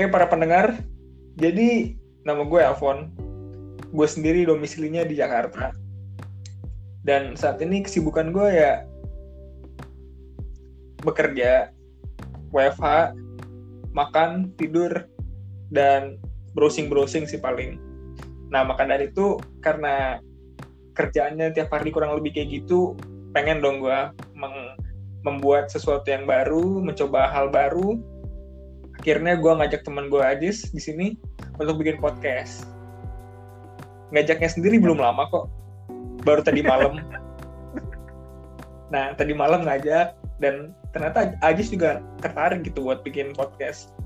Oke para pendengar, jadi nama gue Alfon. Gue sendiri domisilinya di Jakarta. Dan saat ini kesibukan gue ya bekerja, WFH, makan, tidur, dan browsing-browsing sih paling. Nah, maka dari itu karena kerjaannya tiap hari kurang lebih kayak gitu, pengen dong gue membuat sesuatu yang baru, mencoba hal baru. Akhirnya gue ngajak teman gue Ajis di sini untuk bikin podcast. Ngajaknya sendiri belum lama kok, baru tadi malam. nah, tadi malam ngajak dan ternyata Ajis juga tertarik gitu buat bikin podcast.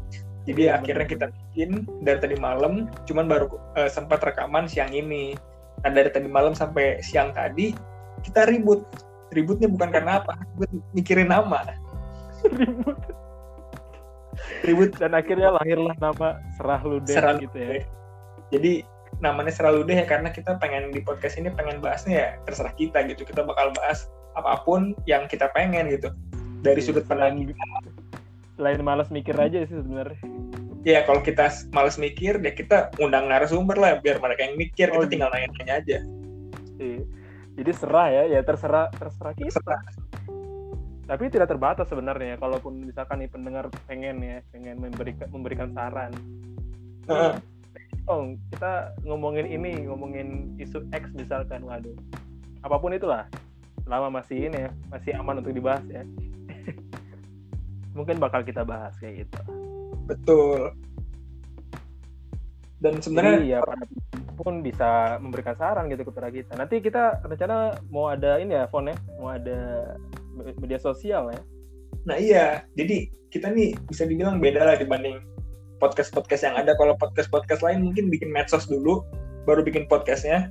Jadi ya, akhirnya kita bikin dari tadi malam, cuman baru uh, sempat rekaman siang ini. Nah dari tadi malam sampai siang tadi kita ribut. Ributnya bukan karena apa, ribut mikirin nama. ribut. Ribut dan akhirnya lahirlah nama Serah Lude Serah gitu ya. Jadi namanya Serah Lude ya karena kita pengen di podcast ini pengen bahasnya ya terserah kita gitu. Kita bakal bahas apa pun yang kita pengen gitu. Dari iya, sudut pandang selain malas mikir aja sih sebenarnya ya kalau kita malas mikir ya kita undang narasumber lah biar mereka yang mikir oh, kita tinggal nanya-nanya aja iya. jadi serah ya ya terserah terserah kita terserah. Tapi tidak terbatas sebenarnya kalaupun misalkan nih pendengar pengen ya pengen memberikan memberikan saran. Uh. oh kita ngomongin ini ngomongin isu X misalkan waduh. Apa pun itulah selama masih ini ya masih aman untuk dibahas ya. Mungkin bakal kita bahas kayak gitu. Betul. Dan sebenarnya Jadi, ya pun bisa memberikan saran gitu kepada kita. Nanti kita rencana mau ada ini ya phone ya mau ada media sosial ya. Nah iya. Jadi kita nih bisa dibilang beda lah dibanding podcast podcast yang ada. Kalau podcast podcast lain mungkin bikin medsos dulu baru bikin podcastnya.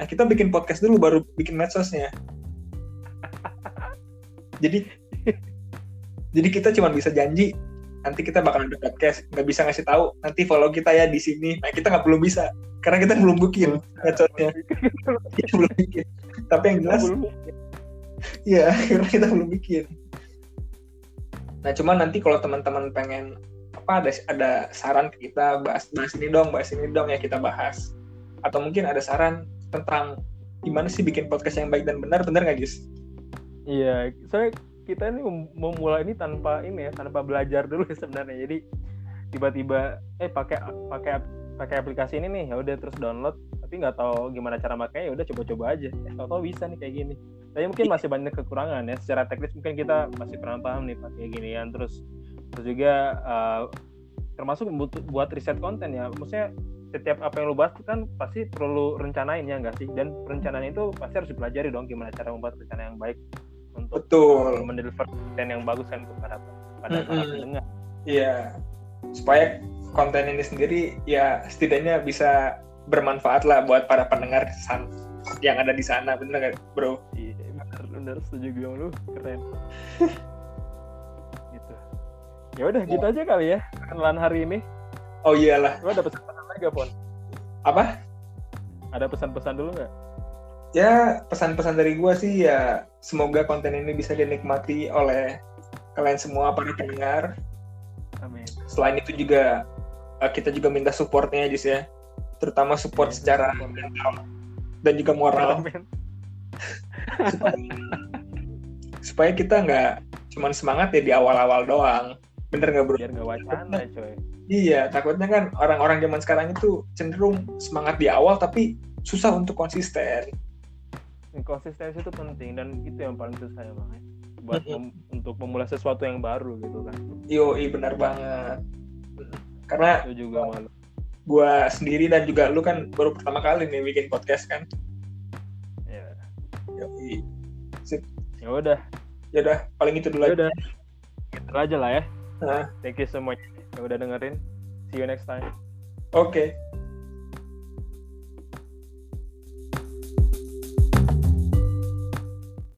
Nah kita bikin podcast dulu baru bikin medsosnya. Jadi jadi kita cuma bisa janji nanti kita bakal ada podcast. Nggak bisa ngasih tahu nanti follow kita ya di sini. Nah kita nggak belum bisa karena kita belum bikin kita belum bikin. Tapi yang jelas ya karena kita belum bikin. Nah cuman nanti kalau teman-teman pengen apa ada ada saran ke kita bahas bahas ini dong bahas ini dong ya kita bahas. Atau mungkin ada saran tentang gimana sih bikin podcast yang baik dan benar benar nggak Jis? Iya, saya kita ini memulai ini tanpa ini ya tanpa belajar dulu sebenarnya. Jadi tiba-tiba eh pakai pakai pakai aplikasi ini nih ya udah terus download tapi nggak tahu gimana cara makanya ya udah coba-coba aja eh tahu bisa nih kayak gini tapi mungkin masih banyak kekurangan ya secara teknis mungkin kita masih kurang paham nih pakai ginian terus terus juga uh, termasuk buat riset konten ya maksudnya setiap apa yang lo bahas kan pasti perlu rencanain ya enggak sih dan perencanaan itu pasti harus dipelajari dong gimana cara membuat rencana yang baik untuk Betul. mendeliver konten yang bagus kan kepada pada mm -hmm. para pendengar. Iya. Supaya konten ini sendiri ya setidaknya bisa bermanfaat lah buat para pendengar yang ada di sana, bener gak, bro? Iya, bener, bener setuju gue lu, keren. gitu. Ya udah, gitu aja kali ya kenalan hari ini. Oh iyalah. Lu ada pesan-pesan lagi, Pon? Apa? Ada pesan-pesan dulu nggak? ya pesan-pesan dari gue sih ya semoga konten ini bisa dinikmati oleh kalian semua para pendengar. Amin. Selain itu juga eh, kita juga minta supportnya aja ya, terutama support Amin. secara mental dan juga moral. Amin. supaya, supaya kita nggak cuman semangat ya di awal-awal doang. Bener nggak bro? Biar nggak wacana coy. Iya, takutnya kan orang-orang zaman sekarang itu cenderung semangat di awal tapi susah untuk konsisten konsistensi itu penting dan itu yang paling susah ya bang ya. buat mem untuk memulai sesuatu yang baru gitu kan yo i benar banget karena itu juga malu gua sendiri dan juga lu kan baru pertama kali nih bikin podcast kan. Ya yo ya udah. Ya udah paling itu dulu ya udah. Gitu aja lah ya. Nah. thank you so much. Yang udah dengerin. See you next time. Oke. okay.